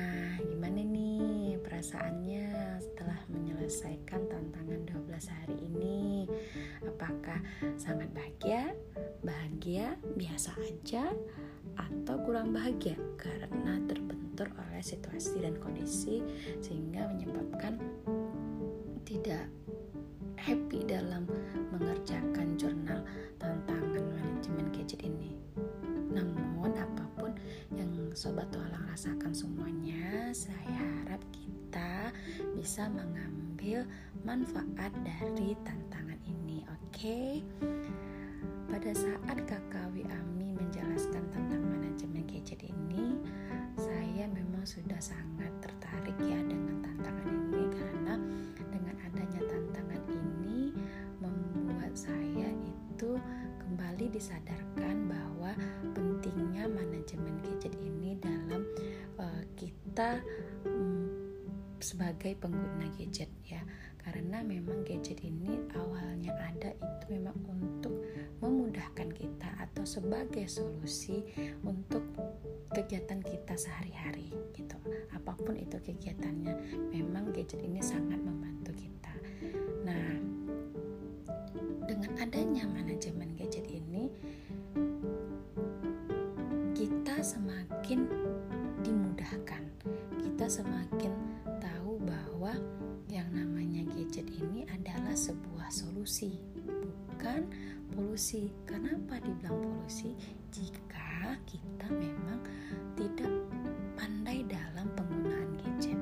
Nah, gimana nih perasaannya setelah menyelesaikan tantangan 12 hari ini? Apakah sangat bahagia, bahagia, biasa aja, atau kurang bahagia karena terbentur oleh situasi dan kondisi sehingga menyebabkan tidak happy dalam mengerjakan jurnal tantangan manajemen gadget ini. Namun apa pun yang sobat tualang rasakan semuanya, saya harap kita bisa mengambil manfaat dari tantangan ini. Oke. Okay? Pada saat kakak Ami menjelaskan tentang manajemen gadget ini, saya memang sudah sangat kita um, sebagai pengguna gadget ya. Karena memang gadget ini awalnya ada itu memang untuk memudahkan kita atau sebagai solusi untuk kegiatan kita sehari-hari gitu. Apa pun itu kegiatannya memang gadget ini sangat membantu kita. Nah dengan adanya manajemen gadget semakin tahu bahwa yang namanya gadget ini adalah sebuah solusi bukan polusi. Kenapa dibilang polusi? Jika kita memang tidak pandai dalam penggunaan gadget.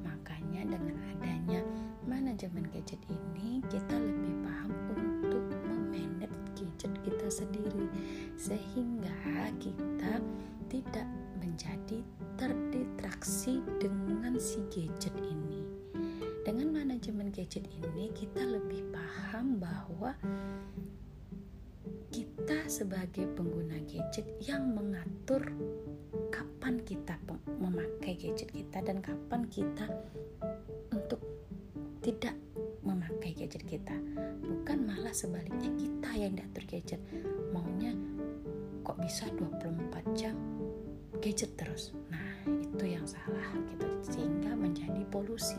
Makanya dengan adanya manajemen gadget ini kita lebih paham untuk memanage gadget kita sendiri sehingga kita tidak menjadi terdistraksi bahwa kita sebagai pengguna gadget yang mengatur kapan kita memakai gadget kita dan kapan kita untuk tidak memakai gadget kita. Bukan malah sebaliknya kita yang diatur gadget. Maunya kok bisa 24 jam gadget terus? Nah itu yang salah gitu sehingga menjadi polusi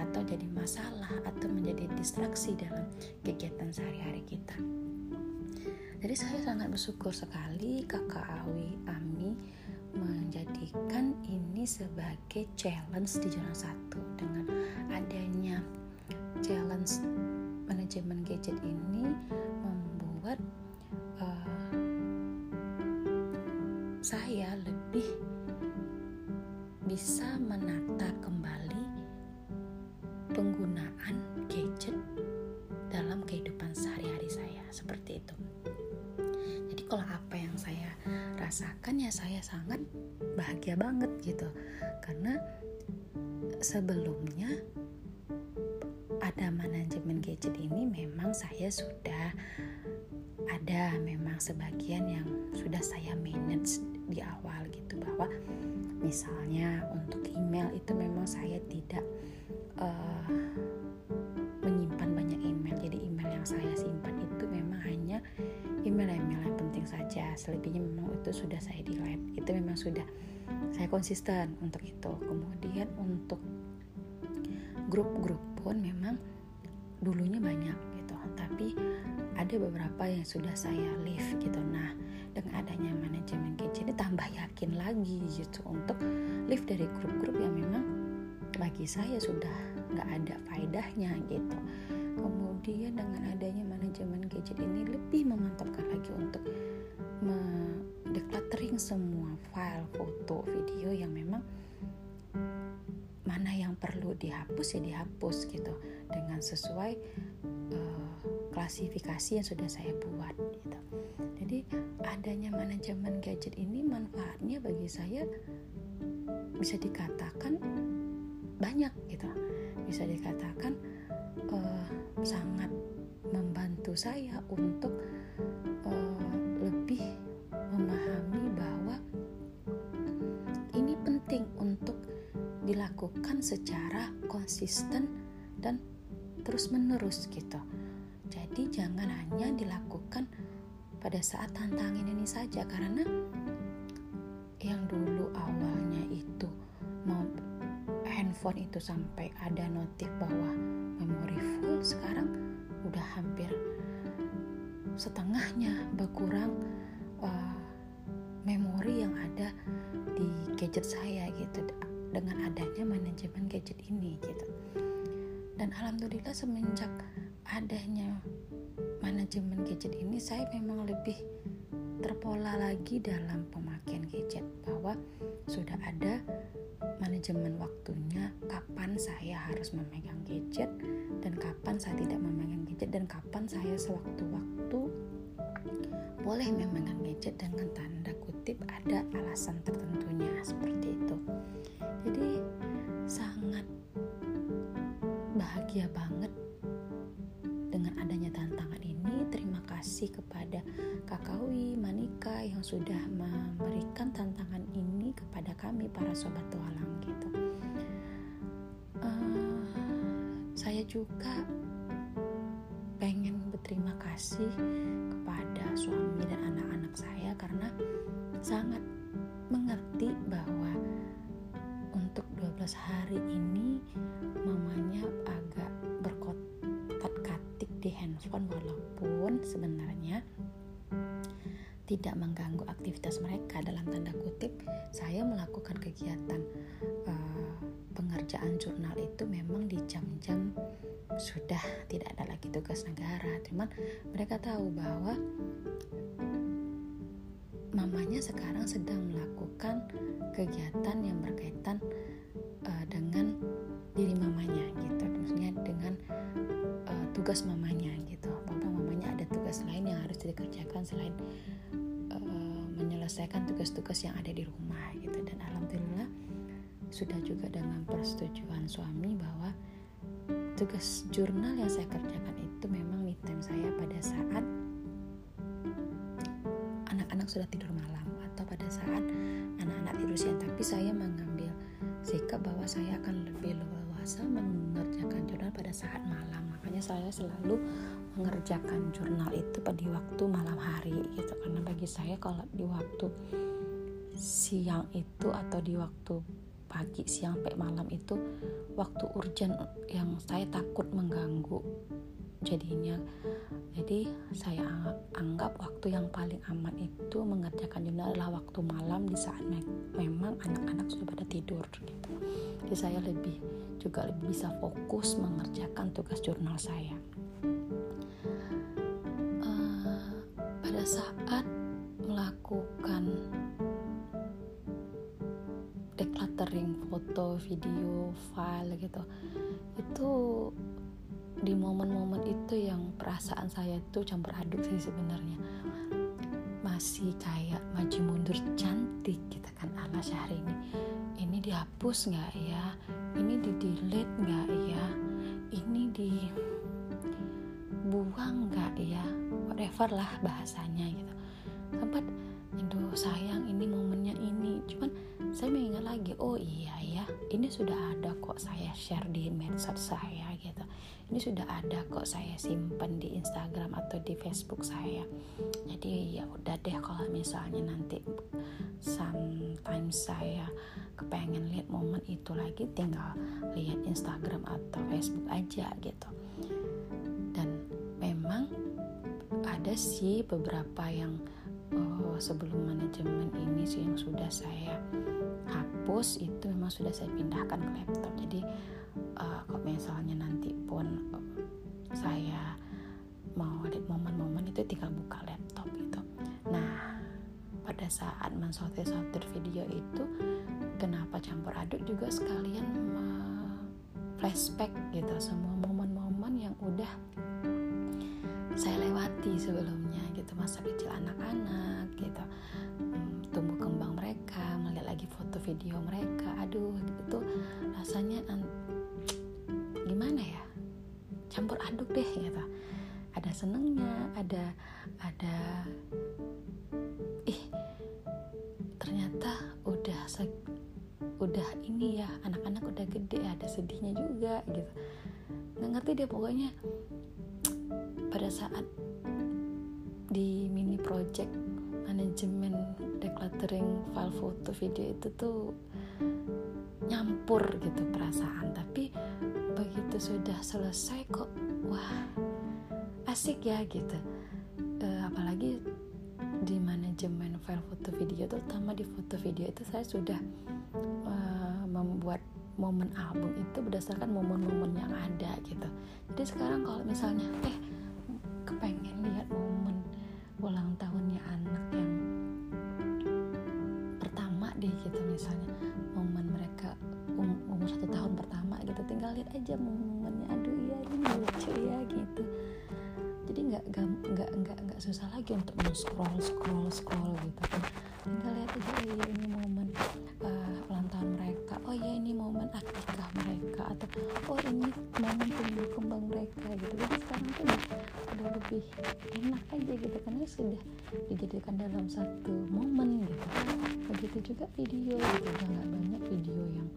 atau jadi masalah atau menjadi distraksi dalam kegiatan sehari-hari kita. Jadi saya sangat bersyukur sekali kakak Awi Ami menjadikan ini sebagai challenge di jalan satu dengan adanya challenge manajemen gadget ini membuat uh, saya lebih bisa menata kembali penggunaan gadget dalam kehidupan sehari-hari saya seperti itu. Jadi kalau apa yang saya rasakan ya saya sangat bahagia banget gitu karena sebelumnya ada manajemen gadget ini memang saya sudah ada memang sebagian yang sudah saya manage di awal gitu bahwa misalnya untuk email itu memang saya tidak uh, menyimpan banyak email. Jadi email yang saya simpan itu memang hanya email-email yang penting saja. Selebihnya memang itu sudah saya delete. Itu memang sudah saya konsisten untuk itu. Kemudian untuk grup-grup pun memang dulunya banyak gitu. Tapi ada beberapa yang sudah saya leave gitu. Nah adanya manajemen gadget ini tambah yakin lagi gitu untuk lift dari grup-grup yang memang bagi saya sudah nggak ada faedahnya gitu. Kemudian dengan adanya manajemen gadget ini lebih memantapkan lagi untuk mendecluttering semua file foto video yang memang mana yang perlu dihapus ya dihapus gitu. Dengan sesuai uh, klasifikasi yang sudah saya buat adanya manajemen gadget ini manfaatnya bagi saya bisa dikatakan banyak gitu. Bisa dikatakan uh, sangat membantu saya untuk uh, lebih memahami bahwa ini penting untuk dilakukan secara konsisten dan terus menerus gitu. Jadi jangan hanya dilakukan pada saat tantangan ini saja karena yang dulu awalnya itu mau handphone itu sampai ada notif bahwa memori full sekarang udah hampir setengahnya berkurang uh, memori yang ada di gadget saya gitu dengan adanya manajemen gadget ini gitu. Dan alhamdulillah semenjak adanya manajemen gadget ini saya memang lebih terpola lagi dalam pemakaian gadget bahwa sudah ada manajemen waktunya kapan saya harus memegang gadget dan kapan saya tidak memegang gadget dan kapan saya sewaktu-waktu boleh memegang gadget dengan tanda kutip ada alasan tertentunya seperti itu. Jadi sangat bahagia banget dengan adanya tantangan kasih kepada Kakawi Manika yang sudah memberikan tantangan ini kepada kami para sobat tualang gitu. Uh, saya juga pengen berterima kasih kepada suami dan anak-anak saya karena sangat mengerti bahwa untuk 12 hari ini mamanya agak tidak mengganggu aktivitas mereka. Dalam tanda kutip saya melakukan kegiatan uh, pengerjaan jurnal itu memang di jam-jam sudah tidak ada lagi tugas negara. Cuman mereka tahu bahwa mamanya sekarang sedang melakukan kegiatan yang berkaitan uh, dengan diri mamanya gitu. Maksudnya dengan uh, tugas mamanya gitu menyelesaikan tugas-tugas yang ada di rumah gitu. Dan alhamdulillah sudah juga dengan persetujuan suami bahwa tugas jurnal yang saya kerjakan itu memang me time saya pada saat anak-anak sudah tidur malam atau pada saat anak-anak tidur siang. Tapi saya mengambil sikap bahwa saya akan lebih leluasa mengerjakan jurnal pada saat malam. Makanya saya selalu mengerjakan jurnal itu pada waktu malam hari gitu. Karena bagi saya kalau di waktu siang itu atau di waktu pagi siang sampai malam itu waktu urgent yang saya takut mengganggu jadinya. Jadi saya anggap waktu yang paling aman itu mengerjakan jurnal adalah waktu malam di saat me memang anak-anak sudah pada tidur gitu jadi saya lebih juga lebih bisa fokus mengerjakan tugas jurnal saya. Saat melakukan decluttering foto, video, file gitu itu di momen-momen itu yang perasaan saya tuh campur aduk sih sebenarnya masih kayak maju mundur cantik kita kan ala ini ini dihapus nggak ya? Ini di delete nggak ya? Ini dibuang nggak ya? Whatever lah bahasanya gitu ini sudah ada kok saya share di medsos saya gitu. Ini sudah ada kok saya simpan di Instagram atau di Facebook saya. Jadi ya udah deh kalau misalnya nanti sometimes saya kepengen lihat momen itu lagi tinggal lihat Instagram atau Facebook aja gitu. Dan memang ada sih beberapa yang uh, sebelum manajemen ini sih yang sudah saya hapus itu memang sudah saya pindahkan ke laptop. Jadi uh, kalau misalnya nanti pun uh, saya mau lihat momen-momen itu tinggal buka laptop gitu. Nah pada saat mensortir-sortir video itu kenapa campur aduk juga sekalian flashback gitu semua momen-momen yang udah saya lewati sebelumnya gitu. Masa kecil anak-anak video mereka. Aduh itu rasanya gimana ya? Campur aduk deh gitu. Ada senengnya ada ada ih ternyata udah udah ini ya anak-anak udah gede ada sedihnya juga gitu. Nggak ngerti dia pokoknya pada saat di mini project manajemen decluttering file foto video itu tuh nyampur gitu perasaan. Tapi begitu sudah selesai kok wah asik ya gitu. E, apalagi di manajemen file foto video terutama di foto video itu saya sudah uh, membuat momen album itu berdasarkan momen-momen yang ada gitu. Jadi sekarang kalau misalnya eh kepengen scroll scroll scroll gitu kan. Tinggal lihat aja oh iya ini momen uh, ulang tahun mereka. Oh iya ini momen akikah mereka atau oh ini momen tumbuh kembang mereka gitu. Jadi sekarang tuh udah lebih enak aja gitu karena sudah dijadikan dalam satu momen gitu. Begitu juga video gitu. Udah nggak banyak video yang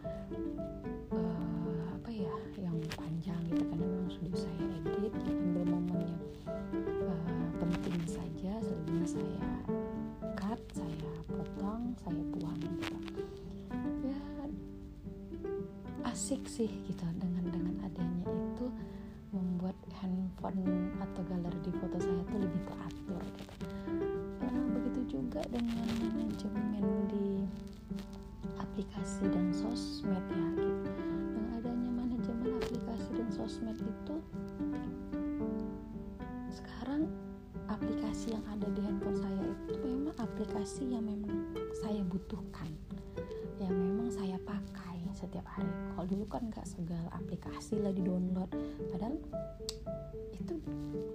asik sih gitu dengan dengan adanya itu membuat handphone atau galeri di foto saya tuh lebih teratur gitu. Uh, begitu juga dengan manajemen di aplikasi dan sosmed ya gitu. Dengan adanya manajemen aplikasi dan sosmed itu sekarang aplikasi yang ada di handphone saya itu memang aplikasi yang memang saya butuhkan setiap hari. Kalau dulu kan nggak segala aplikasi lah di download padahal itu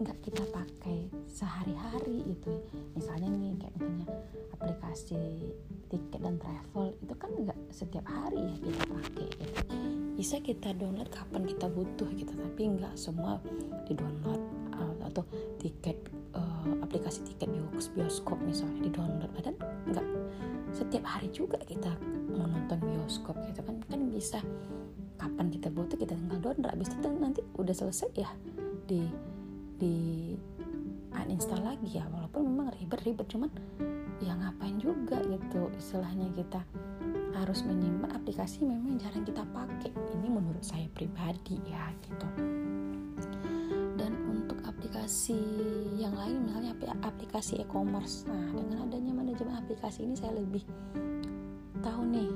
nggak kita pakai sehari-hari itu misalnya nih kayak misalnya aplikasi tiket dan travel itu kan nggak setiap hari ya kita pakai gitu. bisa kita download kapan kita butuh gitu tapi nggak semua di download uh, atau tiket uh, aplikasi tiket bioskop misalnya di download padahal nggak setiap hari juga kita mau nonton bioskop gitu kan. Kan bisa kapan kita butuh kita tinggal download. Habis itu nanti udah selesai ya di di uninstall lagi ya. Walaupun memang ribet-ribet cuman ya ngapain juga gitu istilahnya kita harus menyimpan aplikasi memang jarang kita pakai. Ini menurut saya pribadi ya gitu. Dan untuk aplikasi yang lain misalnya aplikasi e-commerce. Nah dengan adanya manajemen aplikasi ini saya lebih tahu nih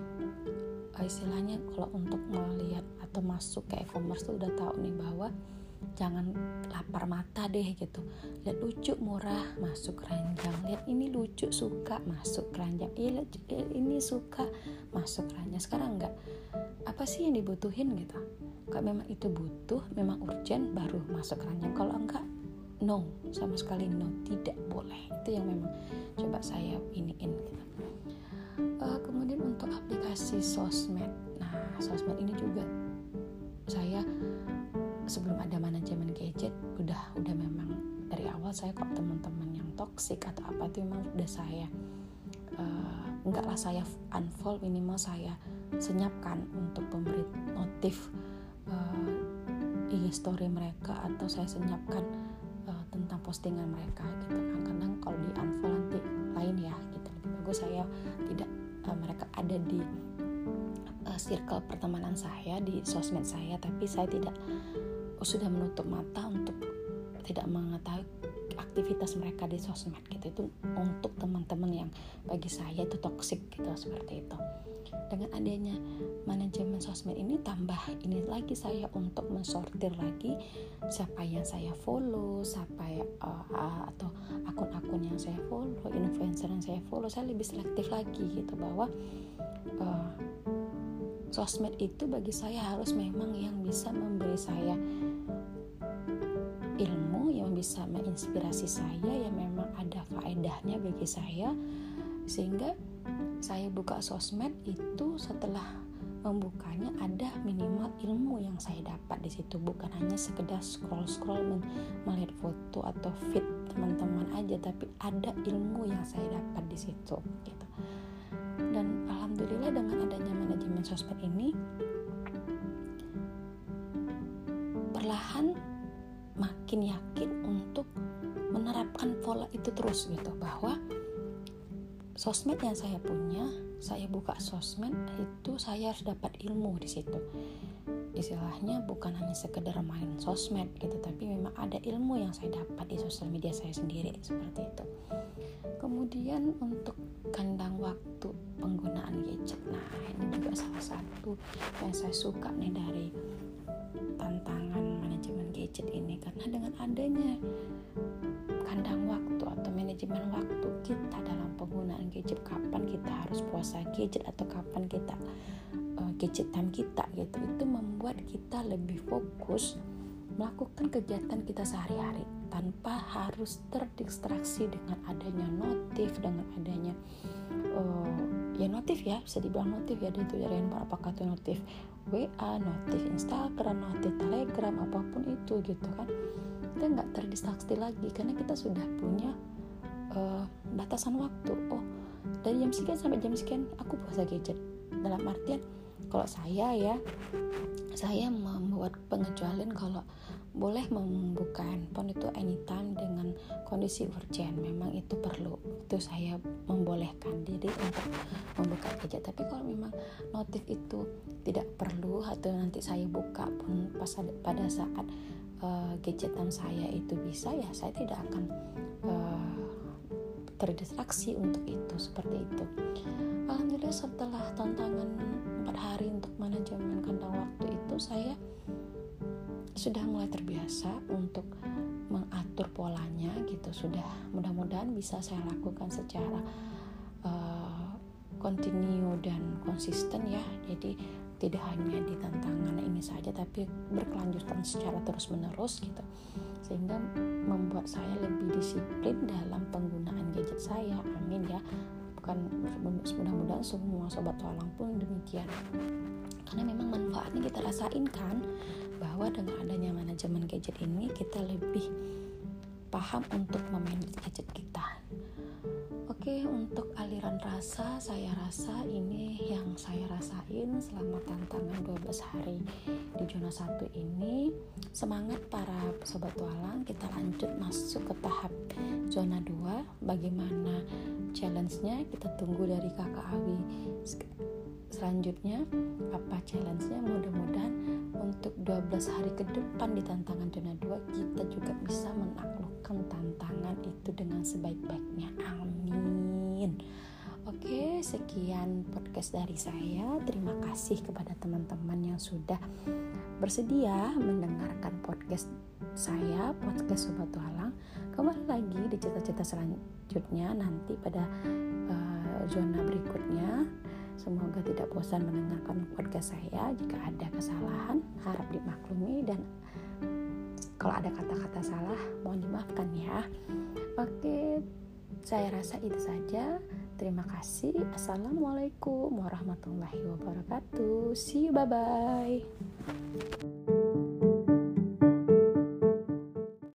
istilahnya kalau untuk melihat atau masuk ke e-commerce tuh udah tahu nih bahwa jangan lapar mata deh gitu. Lihat lucu murah masuk keranjang. Lihat ini lucu suka masuk keranjang. Iya ini suka masuk keranjang. Sekarang enggak apa sih yang dibutuhin gitu? Kalau memang itu butuh memang urgent baru masuk keranjang. Kalau enggak no sama sekali no tidak boleh. Itu yang memang coba saya iniin gitu. Uh, kemudian untuk aplikasi sosmed. Nah sosmed ini juga saya sebelum ada manajemen gadget udah udah memang dari awal saya kok teman-teman yang toxic atau apa itu memang udah saya uh, enggaklah saya unfollow minimal saya senyapkan untuk pemberi notif uh, IG story mereka atau saya senyapkan postingan mereka gitu. Kan kadang kalau di unfollow nanti lain ya gitu. Lebih bagus saya tidak uh, mereka ada di uh, circle pertemanan saya di sosmed saya. Tapi saya tidak sudah menutup mata untuk tidak mengetahui aktivitas mereka di sosmed gitu. Itu untuk teman-teman yang bagi saya itu toksik gitu seperti itu dengan adanya manajemen sosmed ini tambah ini lagi saya untuk mensortir lagi siapa yang saya follow siapa uh, atau akun-akun yang saya follow influencer yang saya follow saya lebih selektif lagi gitu bahwa uh, sosmed itu bagi saya harus memang yang bisa memberi saya ilmu yang bisa menginspirasi saya yang memang ada faedahnya bagi saya. Sehingga saya buka sosmed itu setelah membukanya ada minimal ilmu yang saya dapat di situ. Bukan hanya sekedar scroll scroll melihat foto atau feed teman-teman aja tapi ada ilmu yang saya dapat di situ gitu. Dan alhamdulillah dengan adanya manajemen sosmed ini perlahan makin yakin untuk menerapkan pola itu terus gitu. Bahwa sosmed yang saya punya saya buka sosmed itu saya harus dapat ilmu di situ. Istilahnya bukan hanya sekedar main sosmed gitu tapi memang ada ilmu yang saya dapat di sosial media saya sendiri seperti itu. Kemudian untuk kandang waktu penggunaan gadget nah ini juga salah satu yang saya suka nih dari tantangan manajemen gadget ini. Karena dengan adanya kandang waktu atau manajemen waktu kita dalam penggunaan gadget kapan kita harus puasa gadget atau kapan kita uh, gadget time kita gitu. Itu membuat kita lebih fokus melakukan kegiatan kita sehari-hari tanpa harus terdistraksi dengan adanya notif dengan adanya uh, ya notif ya bisa dibilang notif ya itu dari handphone apakah itu notif WA notif Instagram notif Telegram apa pun itu gitu kan. Kita nggak terdistraksi lagi karena kita sudah punya uh, batasan waktu. Oh dari jam sekian sampai jam sekian aku puasa gadget. Dalam artian kalau saya ya saya membuat pengecualian kalau boleh membuka handphone itu anytime dengan kondisi urgent. Memang itu perlu itu saya membolehkan diri untuk membuka gadget. Tapi kalau memang notif itu tidak perlu atau nanti saya buka pun pas pada saat uh, gadgetan saya itu bisa ya saya tidak akan uh, terdistraksi untuk itu seperti itu. Alhamdulillah setelah tantangan empat hari untuk manajemen kandang waktu itu saya sudah mulai terbiasa untuk mengatur polanya gitu. Sudah mudah-mudahan bisa saya lakukan secara uh, continue dan konsisten ya. Jadi tidak hanya di tantangan ini saja tapi berkelanjutan secara terus menerus gitu sehingga membuat saya lebih disiplin dalam penggunaan gadget saya. Amin ya. Bukan mudah-mudahan semua sobat tualang pun demikian. Karena memang manfaatnya kita rasain kan bahwa dengan adanya manajemen gadget ini kita lebih paham untuk memanage gadget kita rasa, saya rasa ini yang saya rasain selama tantangan 12 hari di zona 1 ini. Semangat para sobat tualang, kita lanjut masuk ke tahap zona 2. Bagaimana challenge-nya? Kita tunggu dari Kakak Awi selanjutnya apa challenge-nya mudah-mudahan untuk 12 hari ke depan di tantangan zona 2 kita juga bisa menaklukkan tantangan itu dengan sebaik-baiknya amin Oke, sekian podcast dari saya. Terima kasih kepada teman-teman yang sudah bersedia mendengarkan podcast saya, podcast Sobat Tualang. Kembali lagi di cerita-cerita selanjutnya nanti pada uh, zona berikutnya. Semoga tidak bosan mendengarkan podcast saya. Jika ada kesalahan, harap dimaklumi dan kalau ada kata-kata salah, mohon dimaafkan ya. Oke, saya rasa itu saja. Terima kasih. Assalamualaikum warahmatullahi wabarakatuh. See you, bye bye.